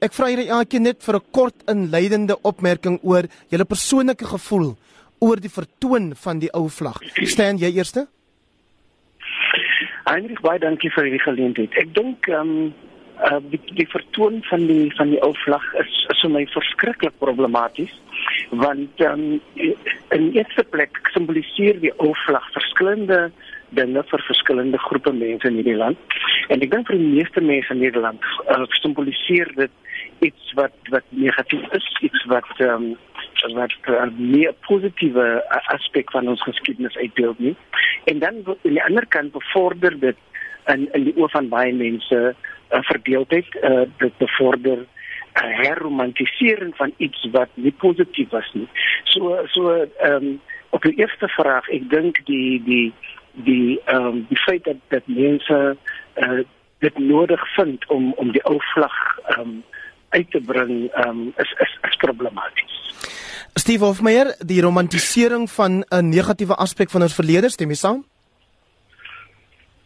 Ek vra julle elke net vir 'n kort inleidende opmerking oor julle persoonlike gevoel oor die vertoon van die ou vlag. Staan jy eerste? Heinrich, baie dankie vir die geleentheid. Ek dink ehm um, uh, die, die vertoon van die van die ou vlag is is vir my verskriklik problematies want ehm um, in eerste plek simboliseer die ou vlag verskillende dinge vir verskillende groepe mense in hierdie land. En ek dink vir die meeste mense in Nederland uh, simboliseer dit iets wat wat negatief is, iets wat ehm um, wat uh, meer positiewe aspek van ons geskiedenis uitbeeld nie. En dan aan die ander kant bevorder dit in in die oë van baie mense uh, verdeeldheid, uh, dit bevorder 'n uh, herromantisering van iets wat nie positief was nie. So so ehm um, op die eerste vraag, ek dink die die die ehm um, die feit dat dat mense uh, dit nodig vind om om die ou vlag ehm um, uit te bring ehm um, is is is problematies. Steve Hofmeyer, die romantisering van 'n negatiewe aspek van ons verlede, stem jy saam?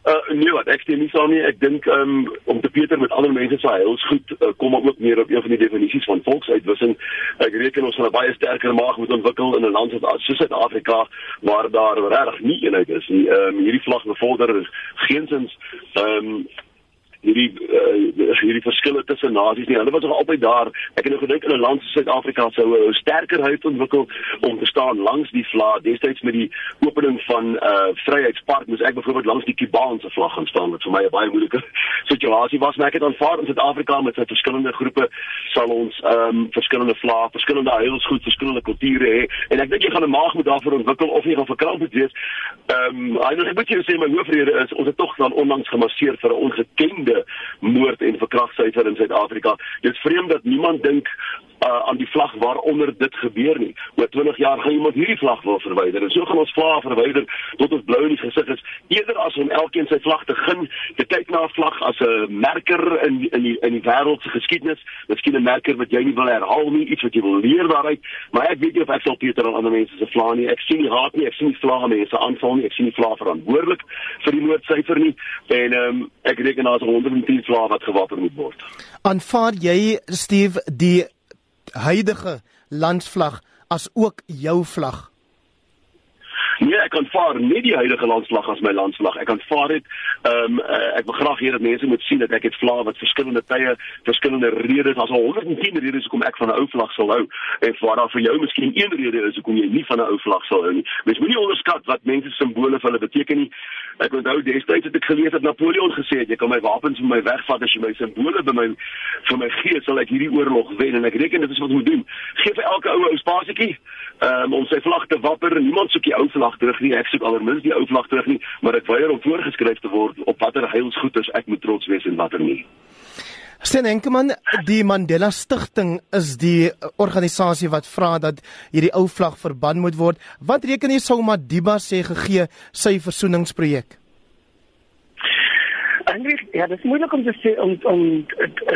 Uh nee, wat ek stem nie saam nie. Ek dink um om te Peter met ander mense se heils goed uh, kom maar ook meer op een van die definisies van volksuitwissing. Ek reken ons sal 'n baie sterker maag moet ontwikkel in 'n land soos Suid-Afrika waar daar regtig nie eenheid is nie. Um hierdie vlag bevorder geensins um hierdie uh, hierdie verskille tussen nasies nie. Hulle was nog altyd daar. Ek het nou gedink in 'n land soos Suid-Afrika sou 'n sterker huid ontwikkel om te staan langs die vlag. Destyds met die opening van uh Vryheidspark moes ek byvoorbeeld langs die Kubaanse vlag gaan staan wat vir my 'n baie moeilike situasie was, maar ek het aanvaar in Suid-Afrika met sy verskillende groepe sal ons ehm um, verskillende vlae, verskillende heilsgoed, verskillende kulture hê en ek dink jy gaan 'n maag moet daarvoor ontwikkel of jy gaan verkramp wees. Ehm um, eintlik moet jy sê my hoofrede is ons het tog dan onlangs gemasseer vir 'n ongekende moord en verkragtsyfer in Suid-Afrika. Dit is vreemd dat niemand dink uh, aan die vlag waaronder dit gebeur nie. Oor 20 jaar gaan iemand hierdie vlag wil verwyder. En so gaan ons vlae verwyder tot ons blou in die gesig is. Eerder as om elkeen sy vlag te gun, te kyk na 'n vlag as 'n merker in in die in die wêreld se geskiedenis, miskien 'n merker wat jy nie wil herhaal nie, iets wat jy wil leer daaruit. Maar ek weet nie of ek sal Pieter en ander mense se vlae nie. Ek sien nie haat nie, ek sien nie vlae mense aanval nie, ek sien nie vlae verantwoordelik vir die moordsyfer nie. En ehm um, ek reken daar's 110 vlae wat gewapen moet word. Aanvaar jy Steve die huidige landsvlag as ook jou vlag? Nee, ek aanvaar nie die huidige landsvlag as my landsvlag. Ek aanvaar dit. Ehm um, ek wil graag hê dat mense moet sien dat ek het vlae wat verskillende tye, verskillende redes, as 110 redes hoekom ek van 'n ou vlag sal hou en waar daar vir jou miskien een rede is hoekom jy nie van 'n ou vlag sal hou nie. Mens moenie onderskat wat mense simbole vir hulle beteken nie. Ek onthou destyds het ek gelees dat Napoleon gesê het jy kan my wapens van my wegvat as jy my simbole by my vir my gee sal ek hierdie oorlog wen en ek reken dit is wat ons moet doen. Geef elke ou ou spasietjie um, om sy vlag te wapper. Niemand soek die ou vlag terug nie. Ek soek aldermins die ou vlag terug nie, maar ek weier om voorgeskryf te word op watter heilsgoeders ek moet trots wees en watter nie. Sten Enkeman, die Mandela Stichting is die organisasie wat vra dat hierdie ou vlag verban moet word. Wat reken jy sou Madiba sê gegee sy versoeningsprojek? Andries, ja, dit is moeilik om te sê om om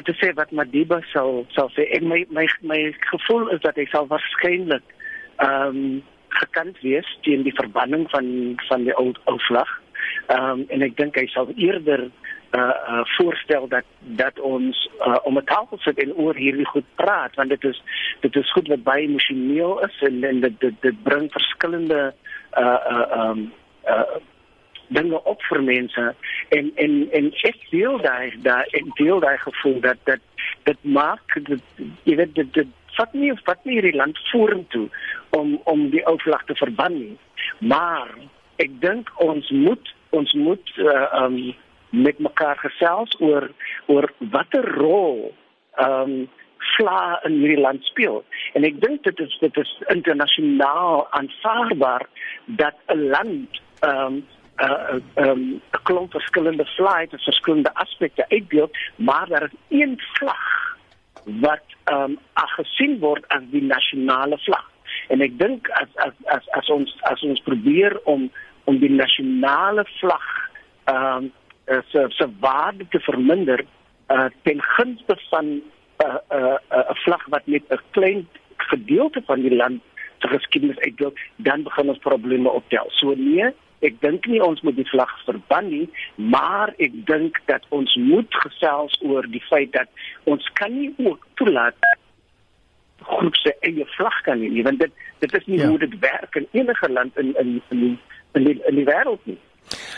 te sê wat Madiba sal sal sê. Ek my my my gevoel is dat hy sal waarskynlik ehm um, gekant wees teen die verbanning van van die ou ou vlag. Ehm um, en ek dink hy sal eerder uh uh voorstel dat dat ons uh, om 'n tafel sit en oor hierdie goed praat want dit is dit is goed wat baie emosioneel is en en dit dit, bring verskillende uh dinge op vir mense en en en ek deel ek deel gevoel dat dat dit maak dit jy weet dit, dit vat nie vat land vorentoe om om die ou vlag te verban nie. Maar ek dink ons moet ons moet um met mekaar gesels oor oor watter rol um vla in hierdie land speel. En ek dink dit is dit is internasionaal aanvaarbaar dat 'n land um uh um 'n klomp verskillende vlae het verskillende aspekte uitbeeld, maar daar is een vlag wat ehm um, gesien word as die nasionale vlag. En ek dink as as as as ons as ons probeer om om die nasionale vlag ehm um, se se waarde te verminder uh, ten gunste van 'n uh, 'n uh, 'n uh, vlag wat net 'n klein gedeelte van die land se geskiedenis uitdruk, dan begin ons probleme optel. So nee, Ek dink nie ons moet die vlag verban nie, maar ek dink dat ons moet gesels oor die feit dat ons kan nie ook toelaat groep se eie vlag kan nie, want dit dit is nie ja. hoe dit werk in enige land in in in die, in die, in die wêreld nie.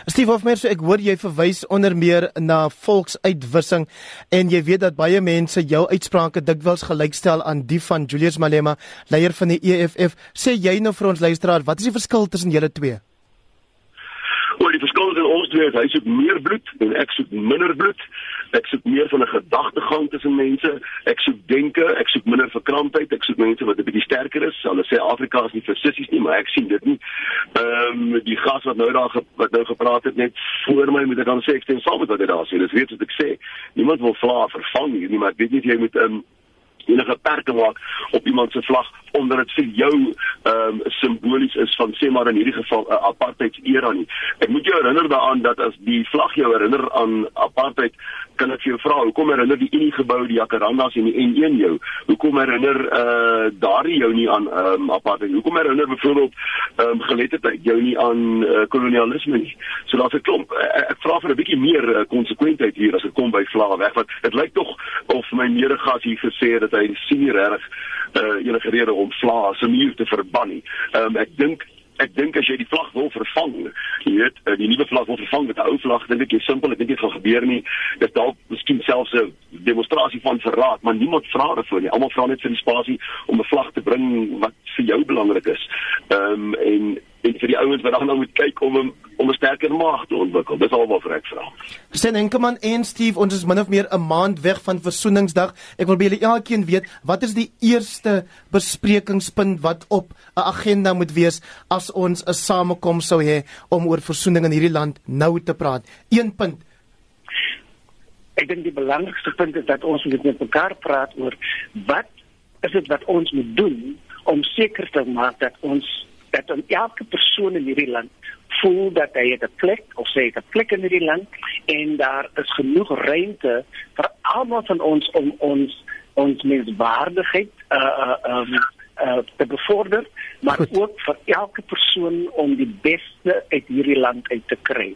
Steve Hofmeyer, so ek hoor jy verwys onder meer na volksuitwissing en jy weet dat baie mense jou uitsprake dikwels gelykstel aan die van Julius Malema, leier van die EFF. Sê jy nou vir ons luisteraar, wat is die verskil tussen julle twee? Oor die ons twee is hy soek meer bloed en ek soek minder bloed. Ek soek meer van 'n gedagtegang tussen mense. Ek soek denke, ek soek minder verkramptheid, ek soek mense wat 'n bietjie sterker is. Hulle sê Afrika is nie vir sissies nie, maar ek sien dit nie. Ehm um, die gas wat nou daar wat nou gepraat het net voor my moet ek dan sê ek stem saam met wat hy daar sê. Dis weet wat ek sê. Niemand wil vla vervang hier nie, maar ek weet nie jy moet ehm um, enige perke maak op iemand se vlag onder dit vir jou ehm um, simbolies is van sê maar in hierdie geval 'n uh, apartheid era nie. Ek moet jou herinner daaraan dat as die vlag jou herinner aan apartheid, kan ek jou vra, hoekom herinner die Unie gebou die Jacarandas en die N1 jou? Hoekom herinner uh daardie jou nie aan ehm um, apartheid? Hoekom herinner byvoorbeeld ehm um, geletterdheid jou nie aan uh, kolonialisme nie? So daar's 'n klomp ek, ek vra vir 'n bietjie meer uh, konsekwentheid hier as dit kom by vlae weg want dit lyk tog of my medegas hier gesê het dat hy sien reg uh enige rede vlae se muur te verban nie. Ehm um, ek dink ek dink as jy die vlag wil vervang, jy weet, uh, die nuwe vlag wil vervang met 'n ou vlag, dink ek jy simpel, ek dink dit gaan gebeur nie. Dit dalk miskien selfs 'n demonstrasie van verraad, maar niemand vra daarvoor nie. Almal vra net vir die spasie om 'n vlag te bring wat vir jou belangrik is. Ehm um, en en vir die ouens wat dan nou moet kyk om 'n om 'n sterker maag te ontwikkel. Dis alwaar vir ek vra. Sien Enkeman en Steve, ons is min of meer 'n maand weg van Versoeningsdag. Ek wil by julle elkeen weet, wat is die eerste besprekingspunt wat op 'n agenda moet wees as ons 'n samekoms sou hê om oor versoening in hierdie land nou te praat? Een punt. Ek dink die belangrikste punt is dat ons met mekaar praat oor wat is dit wat ons moet doen om seker te maak dat ons dat elke persoon in hierdie land voel dat hy 'n plek of sê 'n plek in hierdie land en daar is genoeg ruimte vir almal van ons om ons ons menswaardigheid uh uh um uh te bevorder maar Goed. ook vir elke persoon om die beste uit hierdie land uit te kry.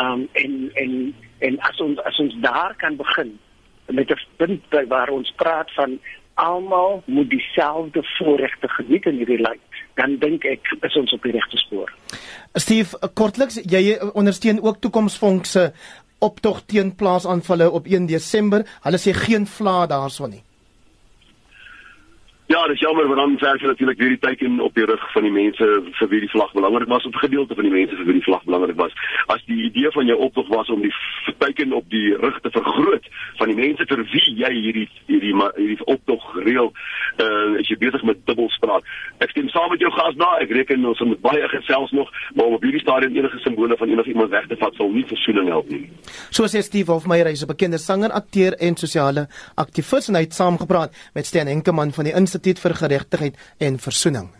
Um en en en as ons as ons daar kan begin met 'n punt waar ons praat van almal moet dieselfde voorregte geniet in hierdie land dan dink ek is ons op die regte spoor. Steve, kortliks, jy ondersteun ook toekomsfondse optog teen plaasaanvalle op 1 Desember. Hulle sê geen vla daarson nie. Ja, dis jammer want dan verf natuurlik weer die teken op die rug van die mense vir wie die vlag belangrik was of 'n gedeelte van die mense vir wie die vlag belangrik was. As die idee van jou optog was om die teken op die rug te vergroot van die mense vir wie jy hierdie hierdie hierdie optog reël, uh is jy besig met dubbelspraak. Ek stem saam met jou gas daar. Ek reken ons moet baie gesels nog, maar om op hierdie stadium enige simbole van enigiemand weg te vat sal nie versoening help nie. So sê Steve Hofmeyer, hy is 'n bekende sanger, akteur en sosiale aktivis en hy het saamgepraat met Stan Enkeman van die Instituut vir Geregtigheid en Versoening.